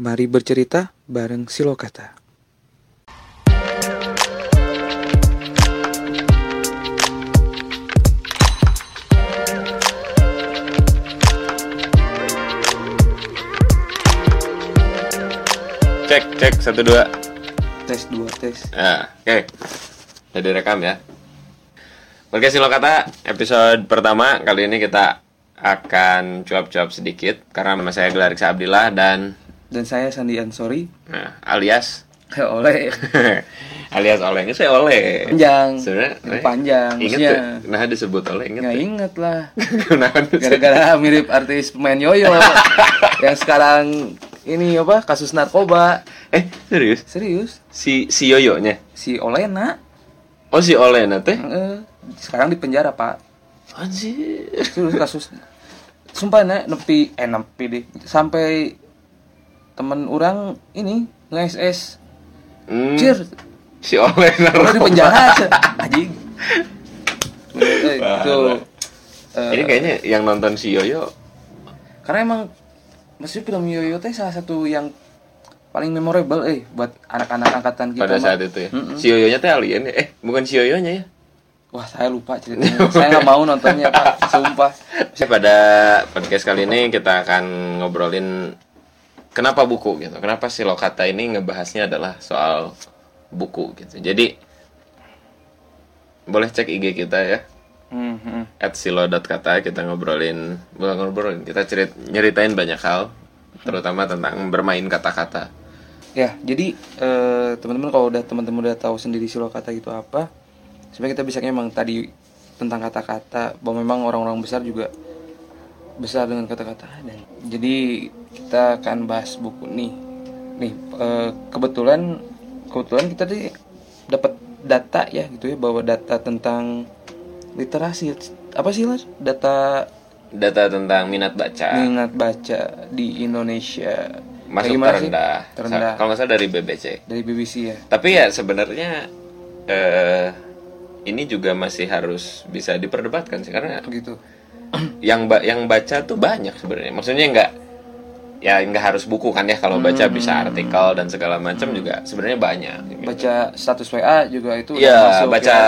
Mari bercerita bareng Silokata. Cek, cek, satu dua. Tes dua tes. Nah, oke. Jadi rekam ya. Oke, kata episode pertama kali ini kita akan cuap-cuap sedikit karena nama saya Gelar Iksa Abdillah dan Dan saya Sandi Ansori. nah, alias Oleh alias oleh ini saya oleh. panjang. Sebenarnya eh, panjang. Ingat maksudnya. tuh? Nah, disebut oleh ingat. Nggak inget lah. Gara-gara mirip artis pemain yoyo yang sekarang ini apa kasus narkoba. Eh, serius? Serius? Si si Yoyonya. Si Olena Oh, si Oleh teh. eh, sekarang di penjara pak. Anjir. Serius kasus. Sumpah nek nepi eh nepi deh sampai temen orang ini nge-SS Hmm, Cir, si Oleh Udah di penjara. Anjing. Eh, Itu eh, Ini kayaknya yang nonton si Yoyo karena emang maksudnya film Yoyo teh salah satu yang paling memorable eh buat anak-anak angkatan kita. pada mah. saat itu ya. Mm-mm. Si Yoyonya teh alien ya. Eh, bukan si Yoyonya ya. Wah, saya lupa ceritanya. saya nggak mau nontonnya, Pak. Sumpah. Pada podcast kali ini kita akan ngobrolin kenapa buku gitu. Kenapa si Lokata ini ngebahasnya adalah soal buku gitu. Jadi boleh cek IG kita ya Hmm, hmm. at silo.kata kita ngobrolin bukan ngobrolin kita cerit nyeritain banyak hal terutama tentang bermain kata-kata Ya, jadi eh, teman-teman kalau udah teman-teman udah tahu sendiri silo kata itu apa, sebenarnya kita bisa emang tadi tentang kata-kata bahwa memang orang-orang besar juga besar dengan kata-kata dan jadi kita akan bahas buku nih. Nih, eh, kebetulan kebetulan kita tadi dapat data ya gitu ya bahwa data tentang literasi apa sih Las? Data data tentang minat baca minat baca di Indonesia masuk sih? terendah, Terendah. kalau nggak salah dari BBC dari BBC ya. Tapi ya sebenarnya eh ini juga masih harus bisa diperdebatkan sih karena Gitu. yang ba- yang baca tuh banyak sebenarnya. Maksudnya nggak ya nggak harus buku kan ya kalau baca Hmm. bisa artikel dan segala macam juga sebenarnya banyak. gitu. baca status WA juga itu udah Iya, masuk baca ya.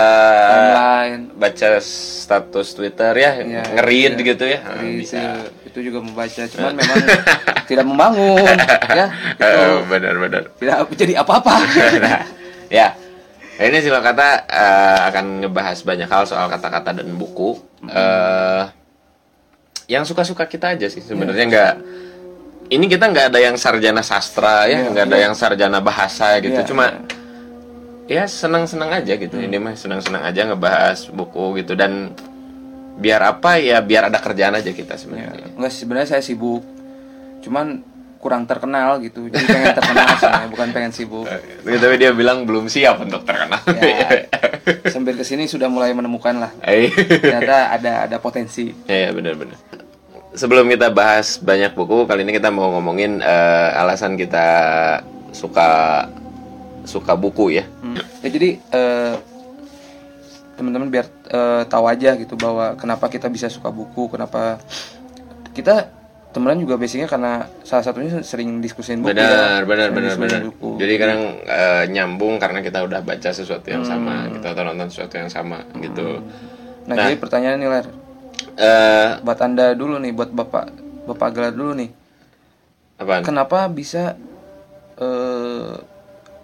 timeline baca status Twitter ya, Iya, ngeread iya. gitu ya. Ah, Jadi bisa. itu, itu juga membaca cuman memang tidak membangun ya itu Eh, benar-benar. tidak jadi apa-apa nah, ya. Ini sih kata eh, akan ngebahas banyak hal soal kata-kata dan buku. eh yang suka-suka kita aja sih sebenarnya nggak. Ini kita nggak ada yang sarjana sastra ya, Iya, nggak ada iya. yang sarjana bahasa gitu. Iya, Cuma ya senang-senang aja gitu. Ini mah senang-senang aja ngebahas buku gitu dan biar apa ya biar ada kerjaan aja kita ya, sebenarnya. enggak sih, sebenarnya saya sibuk cuman kurang terkenal gitu jadi pengen terkenal sebenarnya bukan pengen sibuk Tapi dia bilang belum siap untuk terkenal. ya sambil ke sini sudah mulai menemukan lah Eh. ternyata ada ada potensi Ya, ya benar-benar. Sebelum kita bahas banyak buku, kali ini kita mau ngomongin eh, alasan kita suka suka buku ya. Hmm. Ya jadi eh, teman-teman biar eh, tahu aja gitu bahwa kenapa kita bisa suka buku, kenapa kita temenan juga basicnya karena salah satunya sering diskusin buku. Benar, ya. benar, Sering benar, benar. buku. Jadi kadang eh, nyambung karena kita udah baca sesuatu yang sama, gitu atau nonton sesuatu yang sama gitu. Nah, jadi pertanyaan nih Ler, Eh, buat anda dulu nih, buat bapak bapak Gelar dulu nih, apaan? kenapa bisa eh,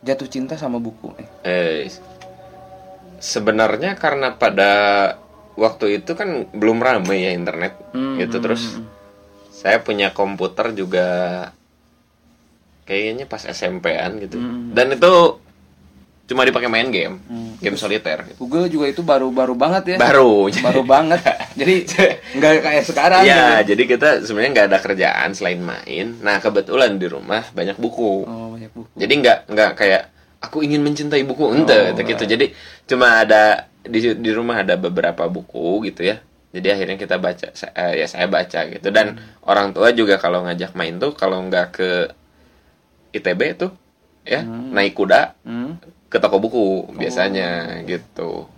jatuh cinta sama buku nih? Eh, sebenarnya karena pada waktu itu kan belum ramai ya internet Hmm, gitu hmm, terus hmm. saya punya komputer juga kayaknya pas SMP-an gitu Hmm. dan itu cuma dipakai main game Hmm. game soliter gitu. Google juga itu baru-baru banget ya. baru Baru banget. Jadi nggak kayak sekarang. ya gitu. jadi kita sebenarnya nggak ada kerjaan selain main nah kebetulan di rumah banyak buku Oh, banyak buku. jadi nggak nggak kayak aku ingin mencintai buku ente Oh, gitu jadi cuma ada di di rumah ada beberapa buku gitu ya jadi akhirnya kita baca Sa- eh, ya saya baca gitu dan Hmm. orang tua juga kalau ngajak main tuh kalau nggak ke ITB tuh ya naik kuda Hmm. Ke toko buku biasanya gitu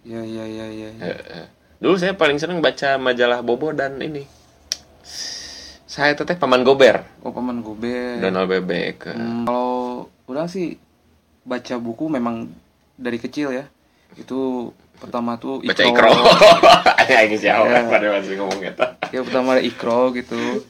Ya ya ya ya. ya. Eh, eh. dulu saya paling seneng baca majalah Bobo dan ini saya teteh paman gober Oh paman gober. Donald Bebek Hmm, kalau orang sih baca buku memang dari kecil ya. Itu pertama tuh baca ikro ya ini siapa Ya. pada masih ngomong gitu Ya pertama ada ikro gitu.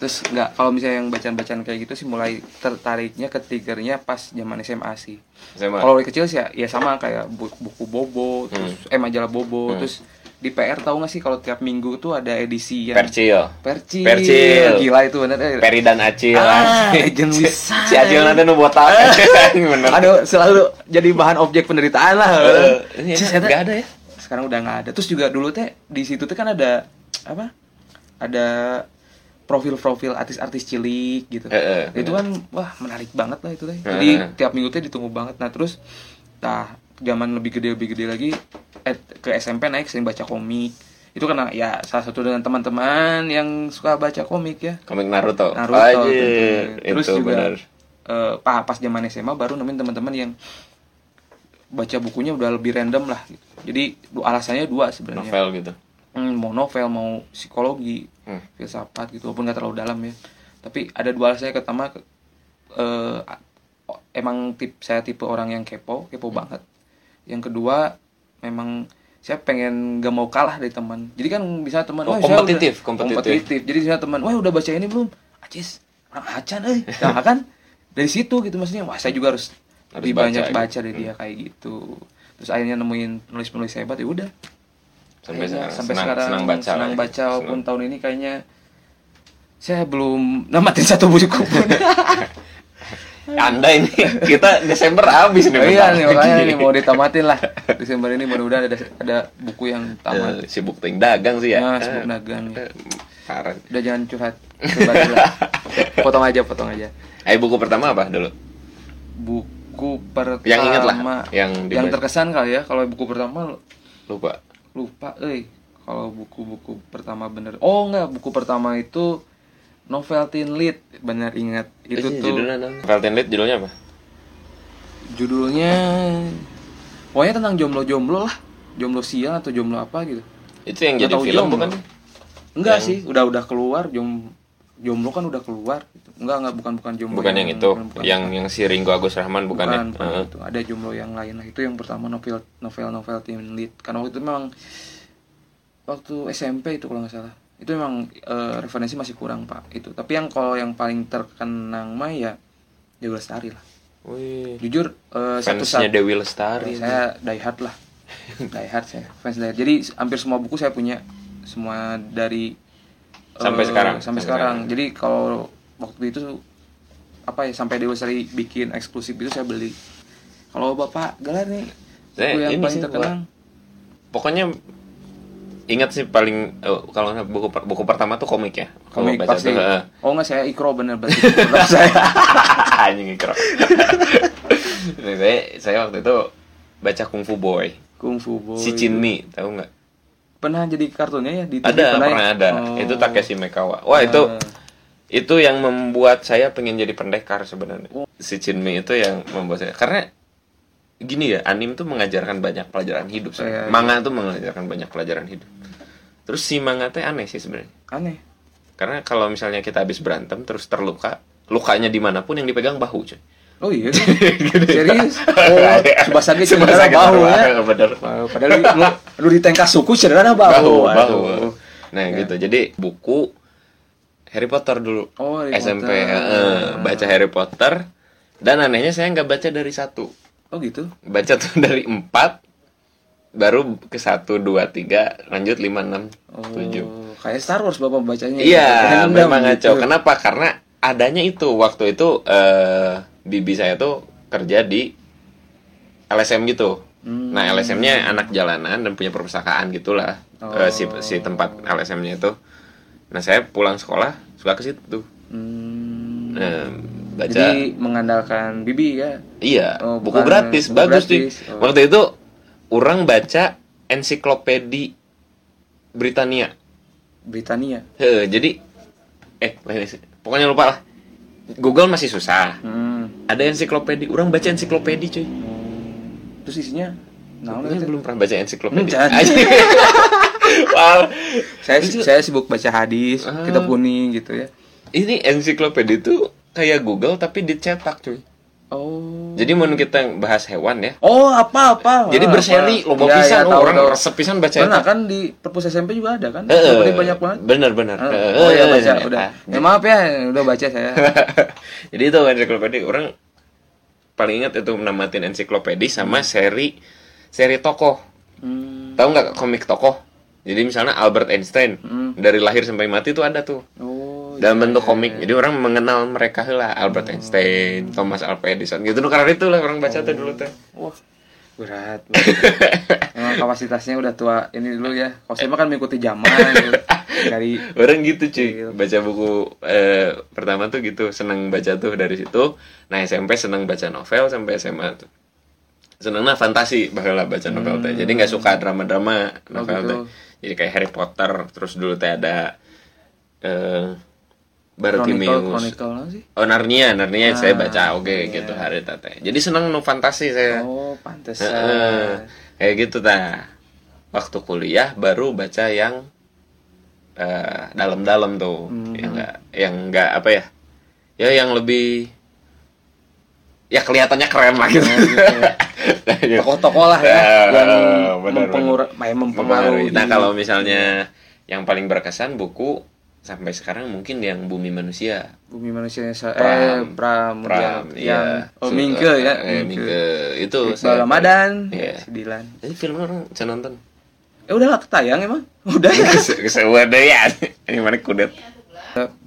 Terus nggak kalau misalnya yang bacaan-bacaan kayak gitu sih mulai tertariknya ke triggernya pas zaman SMA sih. mah Kalau dari kecil sih ya, ya sama kayak bu- buku Bobo, terus Hmm. eh majalah Bobo, terus di PR tahu nggak sih kalau tiap minggu tuh ada edisi yang Percil Percil. Percil. Gila itu bener. eh. Peri dan Acil Ah, asik. legend si, si Acil nanti nu botak bener Aduh, selalu jadi bahan objek penderitaan lah. Enak, eta- nggak ada ya Sekarang udah nggak ada. Terus juga dulu teh di situ tuh kan ada apa? Ada profil-profil artis-artis cilik gitu. Eh, eh, itu kan wah menarik banget lah itu teh. Jadi Eh. tiap minggu teh ditunggu banget. Nah, terus nah zaman lebih gede lebih gede lagi eh, ke SMP naik sering baca komik. Itu karena ya salah satu dengan teman-teman yang suka baca komik ya. komik Naruto Naruto tentunya. Terus itu juga benar eh, pa- pas zaman SMA baru nemuin teman-teman yang baca bukunya udah lebih random lah gitu. Jadi alasannya dua sebenarnya. novel gitu Hmm, mau novel mau psikologi, Hmm. filsafat gitu walaupun nggak terlalu dalam ya. Tapi ada dua alasannya pertama eh, emang tip saya tipe orang yang kepo, kepo banget. Yang kedua memang saya pengen gak mau kalah dari teman. Jadi kan bisa teman, Oh, "Wah, saya kompetitif, udah- kompetitif. Jadi bisa teman, wah udah baca ini belum? Acis, orang acan euy. Nah, kan dari situ gitu maksudnya, wah saya juga harus, Harus lebih baca banyak gitu. baca dari dia kayak gitu. Terus akhirnya nemuin penulis-penulis hebat ya udah. Sampai Kayaknya sekarang sampai senang, sekarang senang baca senang lah ya. baca walaupun Senang. tahun ini kayaknya saya belum namatin satu buku pun. anda ini kita Desember habis nih Oh iya nih makanya nih mau ditamatin lah Desember ini mudah-mudahan ada ada buku yang tamat. Eh, sibuk ting dagang sih ya Nah, sibuk dagang. parah Udah jangan curhat. Potong aja, potong aja. eh buku pertama apa dulu Buku pertama Yang inget lah, yang yang terkesan kali ya kalau buku pertama lupa lupa euy. Kalau buku-buku pertama bener. Oh enggak, buku pertama itu novel teen lead, bener ingat. Itu Eh, tuh judulnya apa? Valentine Lead judulnya apa judulnya pokoknya tentang jomblo-jomblo lah jomblo siang atau jomblo apa gitu itu yang Nggak jadi film jomblo. bukan enggak Yang- sih udah udah keluar jom jomblo kan udah keluar gitu. enggak enggak bukan bukan jomblo bukan yang itu bukan- bukan- yang yang si Ringgo Agus Rahman bukan, bukan, ya? bukan Heeh. itu ada jomblo yang lain lah. Itu yang pertama novel novel novel teen lead. Karena waktu itu memang waktu SMP itu kalau nggak salah. Itu memang eh, referensi masih kurang pak itu. Tapi yang kalau yang paling terkenang mah ya Dewi Lestari lah. Wih, jujur eh, satu saat Dewi Lestari. Saya die hard lah. Die hard saya. Fans die hard. jadi hampir semua buku saya punya. Semua dari Sampai eh, sekarang? sampai Sampai sekarang. sekarang. jadi kalau waktu itu apa ya sampai Dewa Sari bikin eksklusif itu saya beli. Kalau bapak galar nih Saya buku yang ini paling sih, terkenang pokoknya ingat sih paling eh, kalau buku buku pertama tuh komik ya. Komik baca pasti. tuh heeh. oh nggak saya ikro bener Bener saya. Anjing ikro. Saya saya waktu itu baca Kungfu Boy. Kungfu boy si Chinmi tahu nggak pernah jadi kartunnya ya di TV ada ya? pernah ada Oh. itu Takeshi Mekawa wah itu Ah. itu yang membuat saya pengen jadi pendekar sebenarnya Oh. si Chinmi itu yang membuat saya karena gini ya anim tuh mengajarkan banyak pelajaran hidup sebenarnya. Iya, iya. manga tuh mengajarkan banyak pelajaran hidup terus si manga teh aneh sih sebenarnya aneh karena kalau misalnya kita habis berantem terus terluka lukanya di mana pun yang dipegang bahu cuy oh iya. Serius? Oh subasage cedera Subasage bahu cedera, ya. bener. Padahal lu, lu, ditengkas suku cedera bahu. bahu bahu nah Ya. gitu. Jadi buku Harry Potter dulu. Oh, Harry SMP Potter. eh, baca Harry Potter. Dan anehnya saya nggak baca dari satu. Oh gitu. baca tuh dari empat baru ke satu dua tiga lanjut lima enam Oh, tujuh. kayak Star Wars bapak bacanya. iya Random memang gitu. ngaco. Kenapa? Karena adanya itu. Waktu itu eh bibi saya tuh kerja di LSM gitu Hmm. nah LSM-nya anak jalanan dan punya perpustakaan gitulah Oh. eh, si si tempat LSM-nya itu nah saya pulang sekolah suka ke situ Hmm. nah, baca Jadi mengandalkan Bibi ya. Iya, Oh, buku gratis, buku bagus sih. gratis. Oh. Waktu itu orang baca ensiklopedi Britania. Britania. Heh, jadi eh sih. pokoknya lupa lah. Google masih susah. Hmm. Ada ensiklopedi, orang baca ensiklopedi cuy. Terus isinya nah Saya belum pernah baca ensiklopedi. Hmm, jangan. Aja. Wah, Saya saya sibuk baca hadis, Ah. kitab kuning gitu ya. ini ensiklopedia itu kayak Google tapi dicetak cuy. Oh. Jadi mau kita bahas hewan ya. Oh, apa apa. Jadi berseri loba pisan iya, oh, tahu, orang tahu. resep pisan baca Pernah itu. kan di perpus SMP juga ada kan? Eh, Seperti banyak banget. Bener bener. Ah, Oh ya baca eh, udah. ah. Ya maaf ya, udah baca saya. Jadi itu ensiklopedia orang paling ingat itu namatin ensiklopedia sama seri seri tokoh. Hmm. Tahu nggak komik tokoh? Jadi misalnya Albert Einstein Hmm. dari lahir sampai mati itu ada tuh Oh. Dalam bentuk komik. Jadi orang mengenal mereka lah Albert Einstein, Thomas Alva Edison gitu. Karena itu lah orang baca tuh dulu tuh. Wah, berat. Emang kapasitasnya udah tua ini dulu ya. Kalau saya mah kan mengikuti zaman gitu. dari Orang gitu cuy, Gitu. baca buku eh, pertama tuh gitu, seneng baca tuh dari situ. Nah SMP seneng baca novel sampai SMA tuh. Senengnya fantasi bakal baca novel teh. Jadi nggak suka drama-drama novel Hmm. gitu. teh. Jadi kayak Harry Potter, terus dulu teh ada eh Bartimeus. Chronicle, Chronicle sih? Oh Narnia, Narnia saya Ah, baca oke iya. gitu hari teh. Jadi seneng no fantasi saya. Oh, Heeh. pantesan. kayak gitu ta. Waktu kuliah baru baca yang eh, dalam-dalam tuh, Hmm. yang enggak yang enggak apa ya? Ya yang lebih ya kelihatannya keren lah gitu. Oh, Tokoh-tokoh lah ya Ya, yang benar, mempengaruhi, mempengaruhi. Nah, kalau misalnya yang paling berkesan buku sampai sekarang mungkin yang Bumi Manusia. bumi manusia yang sa- Pram. eh Pram, Pram, yang, iya. yang oh Mingke ya, eh, Mingke. Itu Iqbal saya- Ramadan, Iya. si Dilan. Jadi film orang bisa nonton. Eh udah lah ketayang emang. Udah. Kesewa deh ya. Ini mana kudet.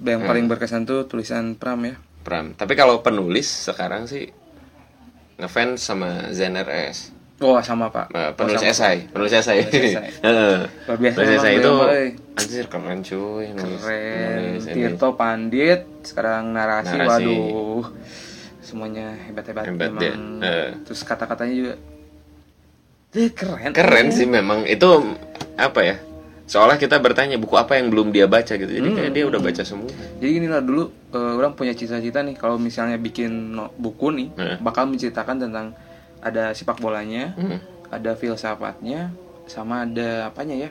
yang paling berkesan tuh tulisan Pram ya. Pram. Tapi kalau penulis sekarang sih ngefans sama Zen RS. Oh sama pak. Nah, Oh, penulis sama. esai, penulis esai. Penulis esai. Itu anjir keren cuy nulis. Keren. nulis. Tirto Pandit, sekarang narasi, Narasi. waduh. Semuanya hebat-hebat Hebat memang. dia. Eh. Terus kata-katanya juga Eh, keren. Keren sih memang itu apa ya? Seolah kita bertanya buku apa yang belum dia baca gitu. Jadi kayak dia udah baca semua. Jadi gini lah dulu eh, orang punya cita-cita nih kalau misalnya bikin no- buku nih Eh. bakal menceritakan tentang ada sepak bolanya, Hmm. ada filsafatnya, sama ada apanya ya?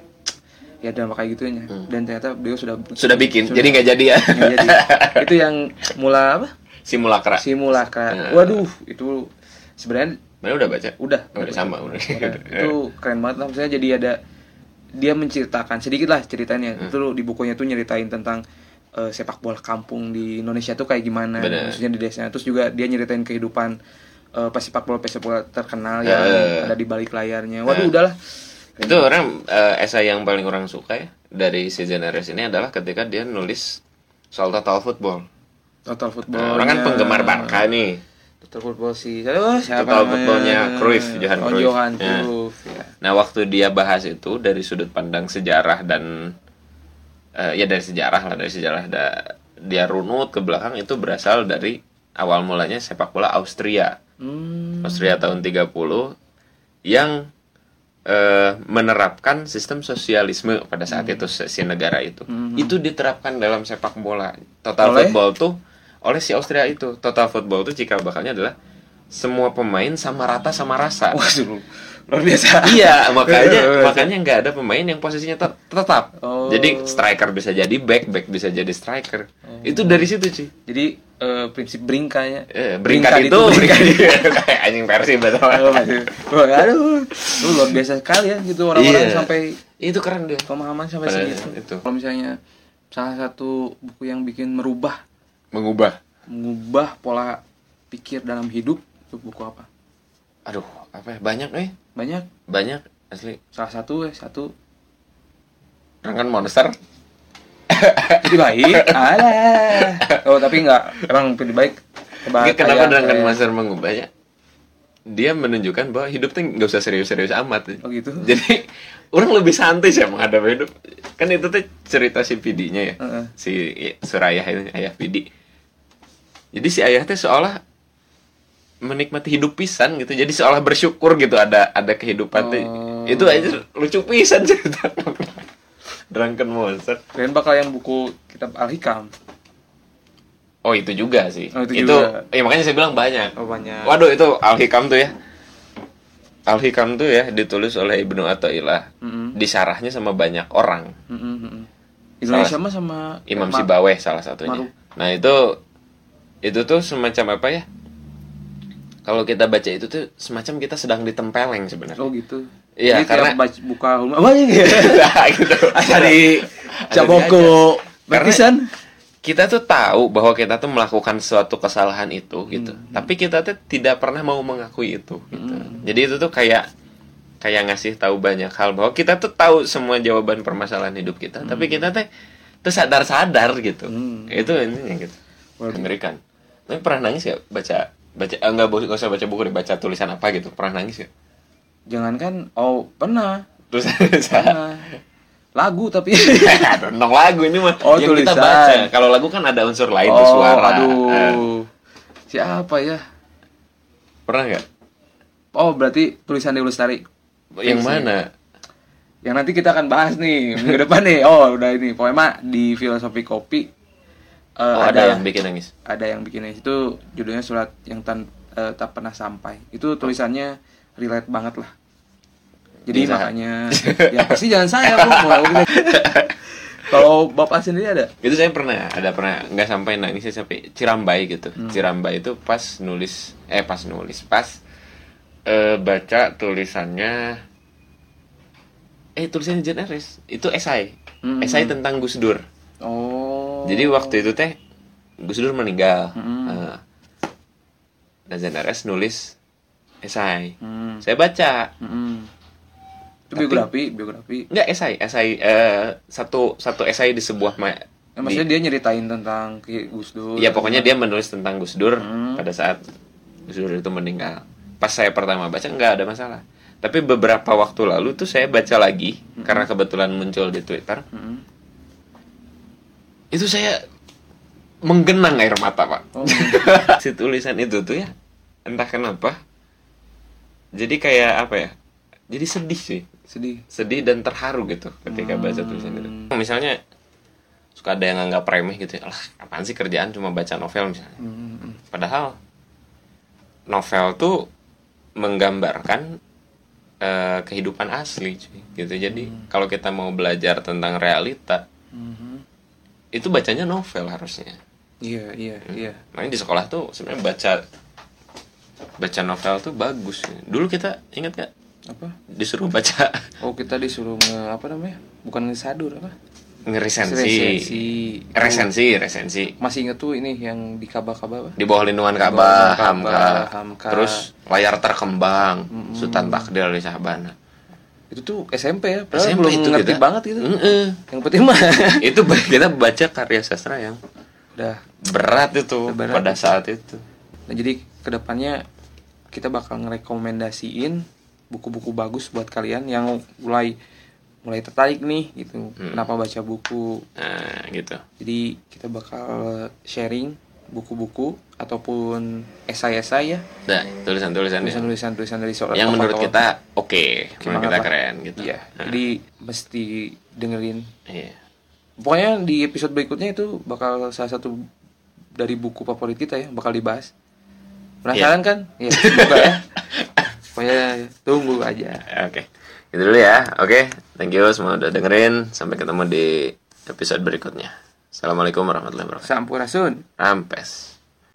Ya drama kayak gitunya. Dan ternyata beliau sudah Hmm. Sudah bikin, jadi nggak jadi ya. nggak jadi. itu yang mula apa? Simulakra. Simulakra. Nah. Waduh, itu sebenarnya Mana udah baca? udah. Oh, udah sama udah. Udah. itu keren banget lah maksudnya jadi ada dia menceritakan sedikit lah ceritanya Hmm. itu di bukunya tuh nyeritain tentang eh, sepak bola kampung di Indonesia tuh kayak gimana Bener. maksudnya di desanya terus juga dia nyeritain kehidupan eh, pesepak bola pesepak bola terkenal Eh. yang ada di balik layarnya waduh udahlah Itu orang eh, esai yang paling orang suka ya dari si Generation ini adalah ketika dia nulis soal total football. total football Nah, orang kan penggemar Barca nih. total football sih oh, siapa Total footballnya Cruyff, Johan oh, Cruyff. Johan Ya. Cruyff ya. Nah, waktu dia bahas itu dari sudut pandang sejarah dan eh, ya dari sejarah lah dari sejarah da- dia runut ke belakang itu berasal dari awal mulanya sepak bola Austria. Hmm. Austria tahun 30 yang eh, menerapkan sistem sosialisme pada saat itu si negara itu. Itu diterapkan dalam sepak bola. Total Oleh? football tuh oleh si Austria itu. Total football tuh cikal bakalnya adalah semua pemain sama rata sama rasa. Waduh, luar biasa iya, makanya makanya nggak ada pemain yang posisinya tet- tetap. Oh. Jadi striker bisa jadi back, back bisa jadi striker. Itu dari situ sih. jadi eh, prinsip bringkanya Eh, beringkat itu, beringkat kayak anjing versi betul. Oh, aduh, lu luar biasa sekali ya gitu orang-orang Iya. sampai Itu keren deh. pemahaman sampai Pada segitu. itu. Kalau misalnya salah satu buku yang bikin merubah, Mengubah. mengubah pola pikir dalam hidup itu buku apa? Aduh, apa ya? Banyak eh. Banyak. Banyak asli. Salah satu eh satu Rangkan monster. jadi baik. Alah. Oh tapi enggak emang pilih baik. Kenapa kayak- Rangkan kayak- monster mengubahnya? Dia menunjukkan bahwa hidup tuh nggak usah serius-serius amat. Oh gitu. Jadi orang lebih santai sih menghadapi hidup. Kan itu tuh cerita si Pidi-nya ya. Heeh. Si Surayah itu ayah Pidi. Jadi si ayah teh seolah menikmati hidup pisan gitu. Jadi seolah bersyukur gitu ada ada kehidupan. Oh. Itu aja lucu pisan cerita. Drunken Monster. Kalian bakal yang buku kitab Al-Hikam. Oh itu juga sih. Oh, itu itu juga. ya makanya saya bilang banyak. Oh banyak. Waduh itu Al Hikam tuh ya. Al Hikam tuh ya ditulis oleh Ibnu Athaillah. Mm-mm. Dia disarahnya sama banyak orang. Mm, mm, mm. Indonesia mah sama Imam Ma- Sibaweh salah satunya. Maruf. Nah itu itu tuh semacam apa ya? Kalau kita baca itu tuh semacam kita sedang ditempeleng sebenarnya. Oh gitu. Iya, Jadi karena- baca, buka rumah apa ya? Nah, gitu. Dari Caboko Karena- Berkisan. Kita tuh tahu bahwa kita tuh melakukan suatu kesalahan itu gitu. Hmm. Tapi kita tuh tidak pernah mau mengakui itu gitu. Jadi itu tuh kayak kayak ngasih tahu banyak hal bahwa kita tuh tahu semua jawaban permasalahan hidup kita, tapi kita teh tuh sadar-sadar gitu. Hmm. Itu intinya gitu. Waduh. Mengerikan. Tapi pernah nangis ya baca baca eh, enggak nggak usah baca buku deh baca tulisan apa gitu pernah nangis ya Jangankan oh pernah. terus Pernah. Lagu tapi tentang lagu ini mah Oh, yang kita tulisan. baca kalau lagu kan ada unsur lain tuh oh, suara Eh, aduh. Siapa ya? pernah nggak Oh, berarti tulisan Dewi Lestari. yang mana Yang nanti kita akan bahas nih minggu depan nih. Oh, udah ini. Mah di filosofi kopi eh, oh ada, yang bikin nangis ada yang bikin itu judulnya surat yang tan, eh, tak pernah sampai. Itu tulisannya relate banget lah. Jadi Bisa. makanya ya pasti jangan saya Bu. Kalau Bapak sendiri ada? itu saya pernah ada pernah nggak sampai nangis sih sampai cirambai gitu Hmm. cirambai itu pas nulis eh pas nulis pas eh, baca tulisannya eh tulisannya Jan Eres itu esai Hmm. esai tentang Gus Dur Oh. Jadi waktu itu teh Gus Dur meninggal. Mm. Eh, dan ZRS nulis esai. Hmm. Saya baca. Mm-mm. Itu Tapi- biografi, biografi. Enggak esai, esai eh, satu satu esai di sebuah ma- Ya, maksudnya dia nyeritain tentang Gus Dur. Iya pokoknya dia menulis tentang Gus Dur Hmm. pada saat Gus Dur itu meninggal. Pas saya pertama baca nggak ada masalah. Tapi beberapa waktu lalu tuh saya baca lagi karena kebetulan muncul di Twitter. Mm-mm. Itu saya menggenang air mata pak. Oh. si tulisan itu tuh ya entah kenapa jadi kayak apa ya? Jadi sedih sih. Sedih. sedih dan terharu gitu ketika baca tulisan itu. Misalnya suka ada yang nganggap remeh gitu ya lah apaan sih kerjaan cuma baca novel misalnya? Mm-mm. padahal novel tuh menggambarkan eh, kehidupan asli cuy gitu. Jadi kalau kita mau belajar tentang realita Mhm. itu bacanya novel harusnya. Iya, iya, iya. Makanya di sekolah tuh sebenarnya baca baca novel tuh bagus. Dulu kita ingat gak Apa? disuruh baca Oh, kita disuruh nge apa namanya? Bukan ngesadur apa? ngeresensi. Resensi. Resensi, resensi. Masih inget tuh ini yang di kaba-kaba apa? Di bawah lindungan lindungan Hamka. Hamka. Terus layar terkembang, Mm-mm. Sultan Takdir di Sahabana. Itu tuh SMP ya, padahal SMP belum itu ngerti kita. banget gitu. Mm-mm. Yang penting mah itu kita baca karya sastra yang udah. berat itu Berat pada itu. saat itu. Nah, jadi ke depannya kita bakal ngerekomendasiin buku-buku bagus buat kalian yang mulai mulai tertarik nih gitu. Hmm. Kenapa baca buku? Nah, gitu. Jadi kita bakal sharing buku-buku ataupun esai-esai ya, Nah, tulisan-tulisannya tulisan-tulisan tulisan dari seorang yang menurut tokoh. kita oke, menurut Gimana, kita keren gitu. Iya. Nah, Jadi mesti dengerin. iya. Pokoknya di episode berikutnya itu bakal salah satu dari buku favorit kita ya bakal dibahas. Penasaran kan? Iya, semoga ya. Pokoknya tunggu aja. Oke. Itu dulu ya. Oke. Thank you semua udah dengerin. Sampai ketemu di episode berikutnya. Assalamualaikum warahmatullahi wabarakatuh. Sampurasun. Rampes.